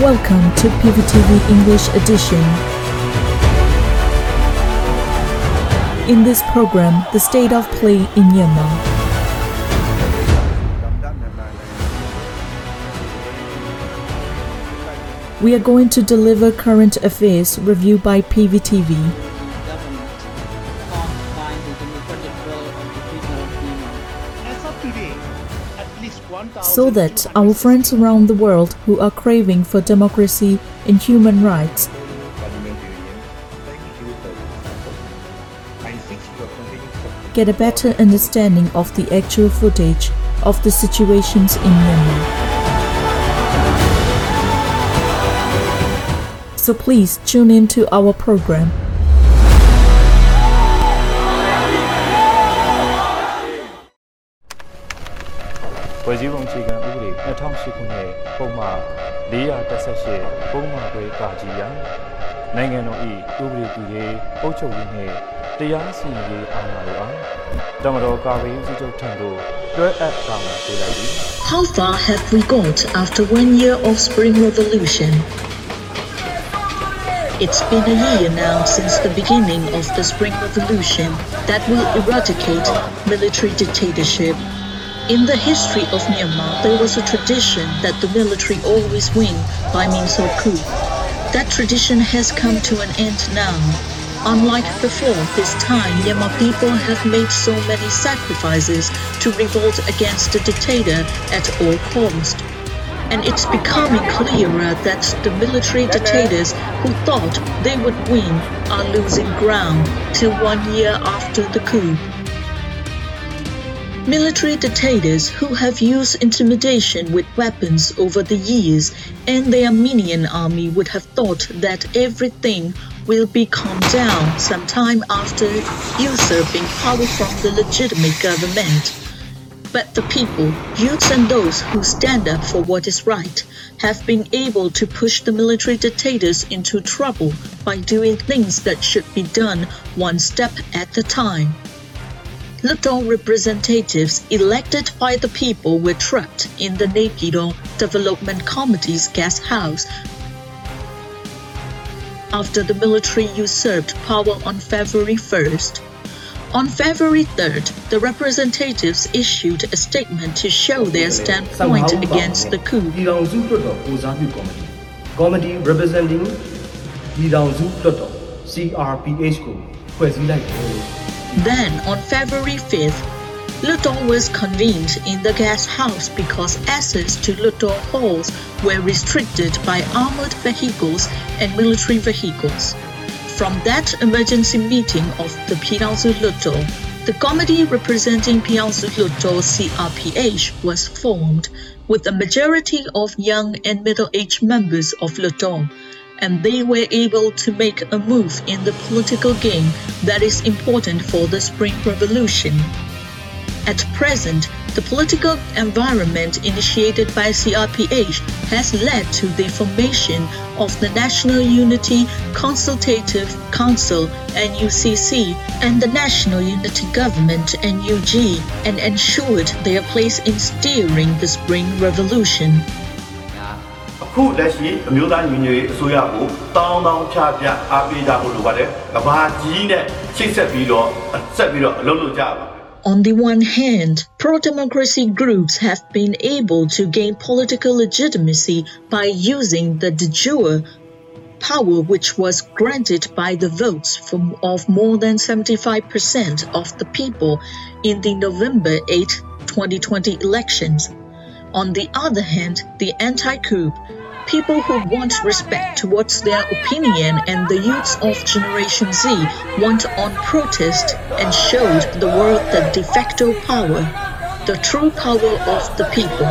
Welcome to PVTV English Edition. In this program, the state of play in Yemen. We are going to deliver current affairs review by PVTV. So that our friends around the world who are craving for democracy and human rights get a better understanding of the actual footage of the situations in Myanmar. So please tune in to our program. ဖွဲ့စည်းပုံအခြေခံဥပဒေ2008ခုနှစ်ပုံမှန်418ပုံမှန်ခွဲကာကြီးရန်နိုင်ငံတော်၏ဥပဒေပြုရေးအုပ်ချုပ်ရေးနှင့်တရားစီရင်ရေးအာဏာတို့အားတမတော်ကာကွယ်ရေးစည်းချုပ်ထံသို့တွဲအပ်ဆောင်ပေးလိုက်သည် How far have we got after one year of Spring Revolution? It's been a year now since the beginning of the Spring Revolution that will eradicate military dictatorship. In the history of Myanmar, there was a tradition that the military always win by means of coup. That tradition has come to an end now. Unlike before, this time Myanmar people have made so many sacrifices to revolt against the dictator at all cost. And it's becoming clearer that the military dictators who thought they would win are losing ground till one year after the coup. Military dictators who have used intimidation with weapons over the years and the Armenian army would have thought that everything will be calmed down sometime after usurping power from the legitimate government. But the people, youths and those who stand up for what is right, have been able to push the military dictators into trouble by doing things that should be done one step at a time. Little representatives elected by the people were trapped in the Naypyidaw Development Committee's guest house after the military usurped power on February 1st. On February 3rd, the representatives issued a statement to show their standpoint against the coup. representing CRPH then, on February 5th, Hluttaw was convened in the guest house because access to Hluttaw halls were restricted by armored vehicles and military vehicles. From that emergency meeting of the Pyidaungsu Hluttaw, the committee representing Pyidaungsu Hluttaw CRPH was formed with a majority of young and middle-aged members of Hluttaw and they were able to make a move in the political game that is important for the Spring Revolution. At present, the political environment initiated by CRPH has led to the formation of the National Unity Consultative Council NUCC and the National Unity Government NUG and ensured their place in steering the Spring Revolution. အခုလက်ရှိအမျိုးသားညီညွတ်ရေးအစိုးရကိုတောင်းတောင်းချပြအားပေးကြဖို့လိုပါတယ်။ကဘာကြီးနဲ့ချိတ်ဆက်ပြီးတော့ဆက်ပြီးတော့အလုပ်လုပ်ကြပါ On the one hand, pro democracy groups have been able to gain political legitimacy by using the de jure power which was granted by the votes from, of more than 75% of the people in the November 8, 2020 elections. On the other hand, the anti coup, people who want respect towards their opinion and the youths of Generation Z went on protest and showed the world the de facto power, the true power of the people.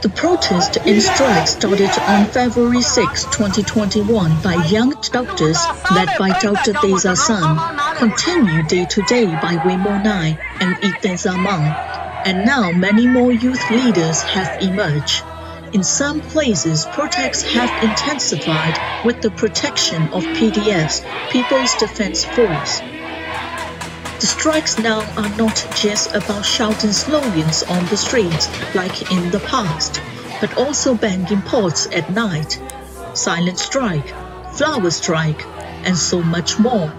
The protest and strike started on February 6, 2021 by young doctors led by Dr. Tayzar San, continued day to day by Wai Moe Naing and Ei Thinzar Maung, and now many more youth leaders have emerged. In some places, protests have intensified with the protection of PDFs, People's Defense Force. The strikes now are not just about shouting slogans on the streets like in the past, but also banned imports at night, silent strike, flower strike, and so much more.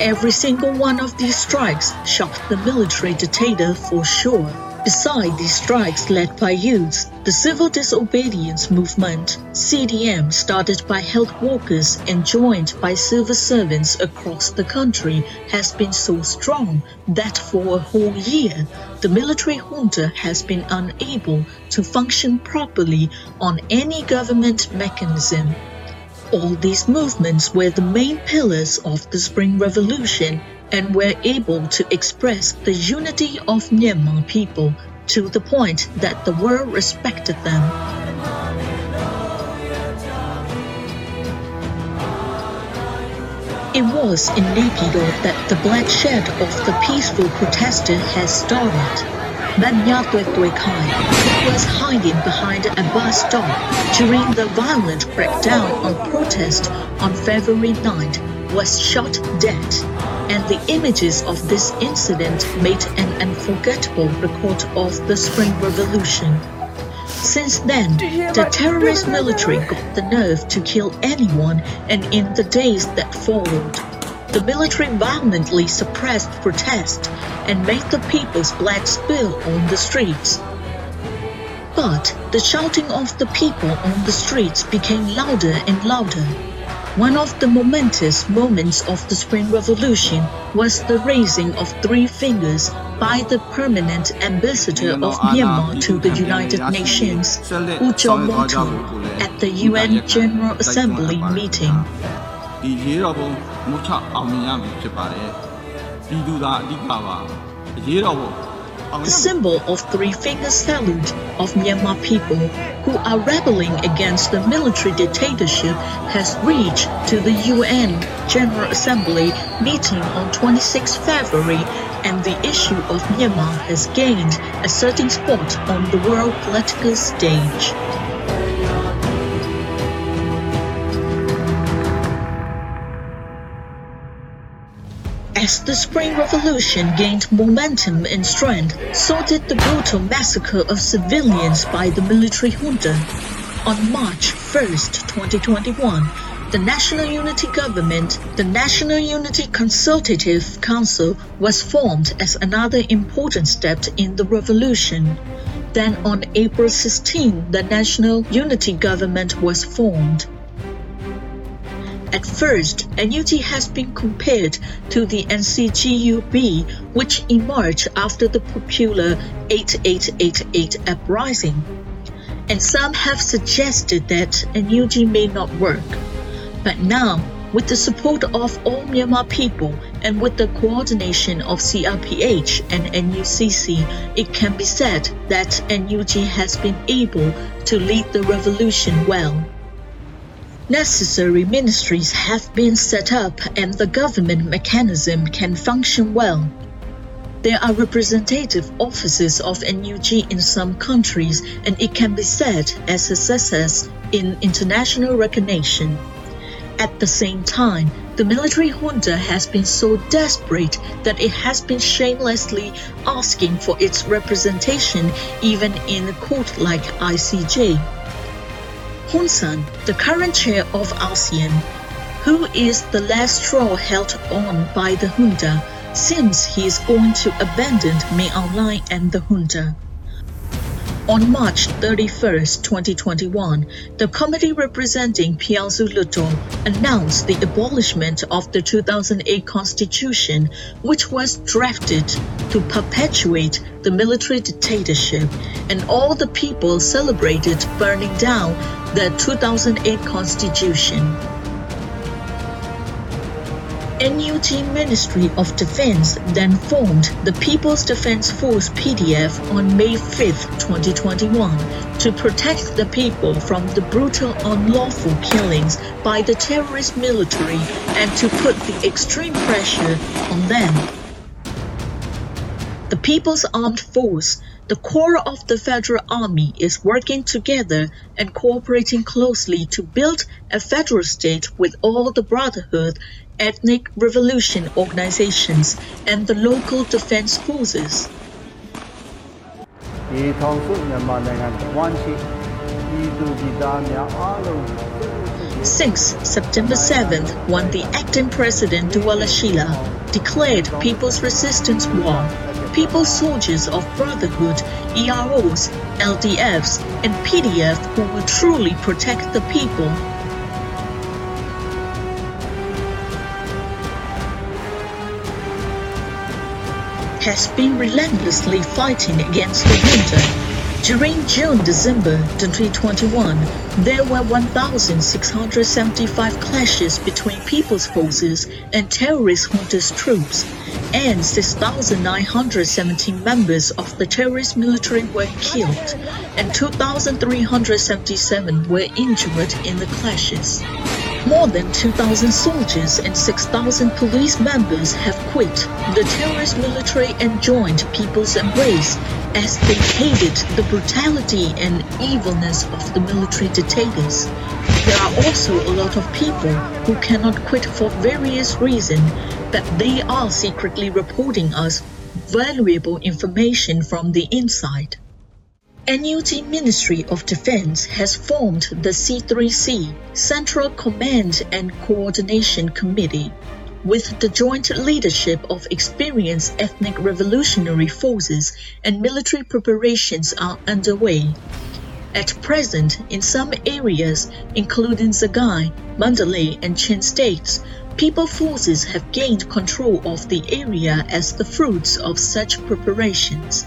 Every single one of these strikes shocked the military dictator for sure. Beside these strikes led by youths, the civil disobedience movement, CDM, started by health workers and joined by civil servants across the country, has been so strong that for a whole year, the military junta has been unable to function properly on any government mechanism. All these movements were the main pillars of the Spring Revolution and were able to express the unity of Myanmar people to the point that the world respected them. It was in Naypyidaw that the bloodshed of the peaceful protester has started. Banya Tuek Kai, who was hiding behind a bus stop during the violent crackdown on protest on February 9th, was shot dead and the images of this incident made an unforgettable record of the Spring Revolution. Since then, the terrorist military got the nerve to kill anyone, and in the days that followed, the military violently suppressed protest and made the people's blood spill on the streets. But the shouting of the people on the streets became louder and louder. One of the momentous moments of the Spring Revolution was the raising of three fingers by the permanent ambassador of Myanmar to the United Nations, U Kyaw Moe Tun, at the UN General Assembly meeting the symbol of three finger salute of Myanmar people who are rebelling against the military dictatorship has reached to the UN General Assembly meeting on 26 February and the issue of Myanmar has gained a certain spot on the world political stage. As the Spring Revolution gained momentum and strength, so did the brutal massacre of civilians by the military junta. On March 1, 2021, the National Unity Government, the National Unity Consultative Council, was formed as another important step in the revolution. Then on April 16, the National Unity Government was formed. At first, NUG has been compared to the NCGUB, which emerged after the popular 8888 uprising. And some have suggested that NUG may not work. But now, with the support of all Myanmar people and with the coordination of CRPH and NUCC, it can be said that NUG has been able to lead the revolution well. Necessary ministries have been set up and the government mechanism can function well. There are representative offices of NUG in some countries and it can be said as a success in international recognition. At the same time, the military junta has been so desperate that it has been shamelessly asking for its representation even in a court like ICJ. Hun Sen, the current chair of ASEAN, who is the last straw held on by the junta, seems he is going to abandon Hlaing and the junta. On March 31, 2021, the committee representing Pyidaungsu Hluttaw announced the abolishment of the 2008 constitution, which was drafted to perpetuate the military dictatorship, and all the people celebrated burning down the 2008 constitution. NUG Ministry of Defense then formed the People's Defense Force PDF on May 5, 2021, to protect the people from the brutal unlawful killings by the terrorist military and to put the extreme pressure on them. The People's Armed Force, the core of the Federal Army, is working together and cooperating closely to build a federal state with all the Brotherhood ethnic revolution organizations and the local defense forces. Since September 7th, when the acting president Duwa Lashi La declared People's Resistance War, people's soldiers of brotherhood, EROs, LDFs, and PDF who will truly protect the people has been relentlessly fighting against the winter. During June-December 2021, there were 1,675 clashes between People's Forces and terrorist junta's troops, and 6,917 members of the terrorist military were killed, and 2,377 were injured in the clashes. More than 2,000 soldiers and 6,000 police members have quit the terrorist military and joined People's Embrace as they hated the brutality and evilness of the military dictators. There are also a lot of people who cannot quit for various reasons, but they are secretly reporting us valuable information from the inside. NUG Ministry of Defense has formed the C3C Central Command and Coordination Committee with the joint leadership of experienced ethnic revolutionary forces and military preparations are underway. At present, in some areas, including Sagaing, Mandalay, and Chin states, people forces have gained control of the area as the fruits of such preparations.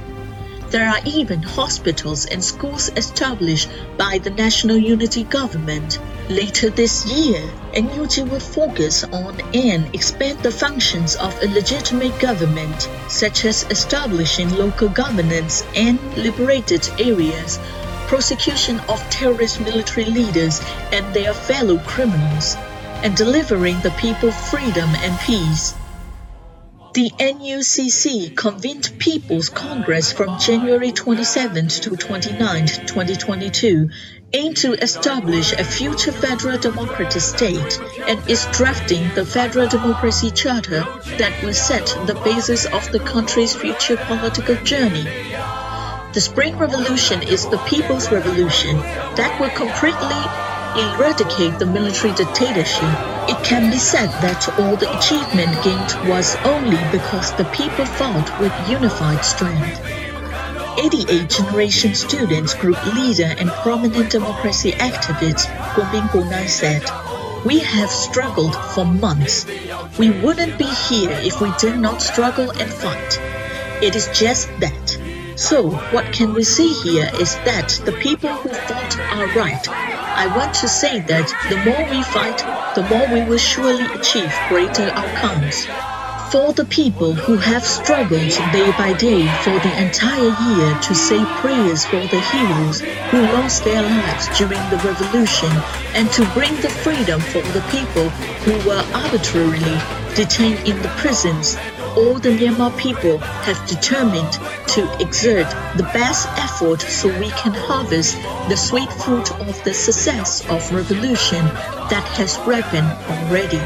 There are even hospitals and schools established by the National Unity Government. Later this year, NUG will focus on and expand the functions of a legitimate government, such as establishing local governance and liberated areas, prosecution of terrorist military leaders and their fellow criminals, and delivering the people freedom and peace. The NUCC convened People's Congress from January 27 to 29, 2022, aimed to establish a future federal democratic state and is drafting the Federal Democracy Charter that will set the basis of the country's future political journey. The Spring Revolution is the people's revolution that will completely eradicate the military dictatorship. It can be said that all the achievement gained was only because the people fought with unified strength. 88 Generation Students Group leader and prominent democracy activist Ko Min Ko Naing said, We have struggled for months. We wouldn't be here if we did not struggle and fight. It is just that. So, what can we see here is that the people who fought are right. I want to say that the more we fight, the more we will surely achieve greater outcomes. For the people who have struggled day by day for the entire year to say prayers for the heroes who lost their lives during the revolution and to bring the freedom for the people who were arbitrarily detained in the prisons all the Myanmar people have determined to exert the best effort so we can harvest the sweet fruit of the success of revolution that has ripened already.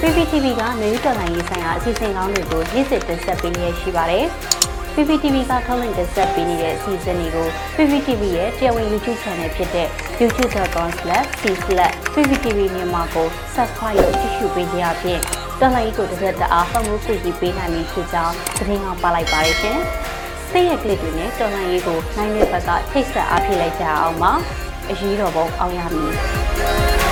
PPTV ကမြို့တော်လိုင်းရေးဆိုင်ရာအစီအစဉ်ကောင်းတွေကိုရည်စည်တင်ဆက်ပေးနေရရှိပါတယ်။ PPTV ကထုတ်လွှင့်တင်ဆက်ပေးနေတဲ့အစီအစဉ်တွေကို PPTV ရဲ့တရားဝင် YouTube Channel ဖြစ်တဲ့ youtube.com/c/pptv မြန်မာကို Subscribe လုပ်ကြည့်ရှုပေးကြရဖြင့်တော်လိုင်းကိုတစ်သက်တအားဖုန်းမှုပြည်ပြီးပေးနိုင်ပြီဖြစ်ကြောင်းသတင်းအောင်ပါလိုက်ပါရရှင်။စိတ်ရက်ကလစ်တွေနဲ့တော်လိုင်းရေးကိုနိုင်တဲ့ဘက်ကထိတ်ဆက်အားဖြည့်လိုက်ကြအောင်ပါ။အရေးတော်ပုံအောင်ရမည်။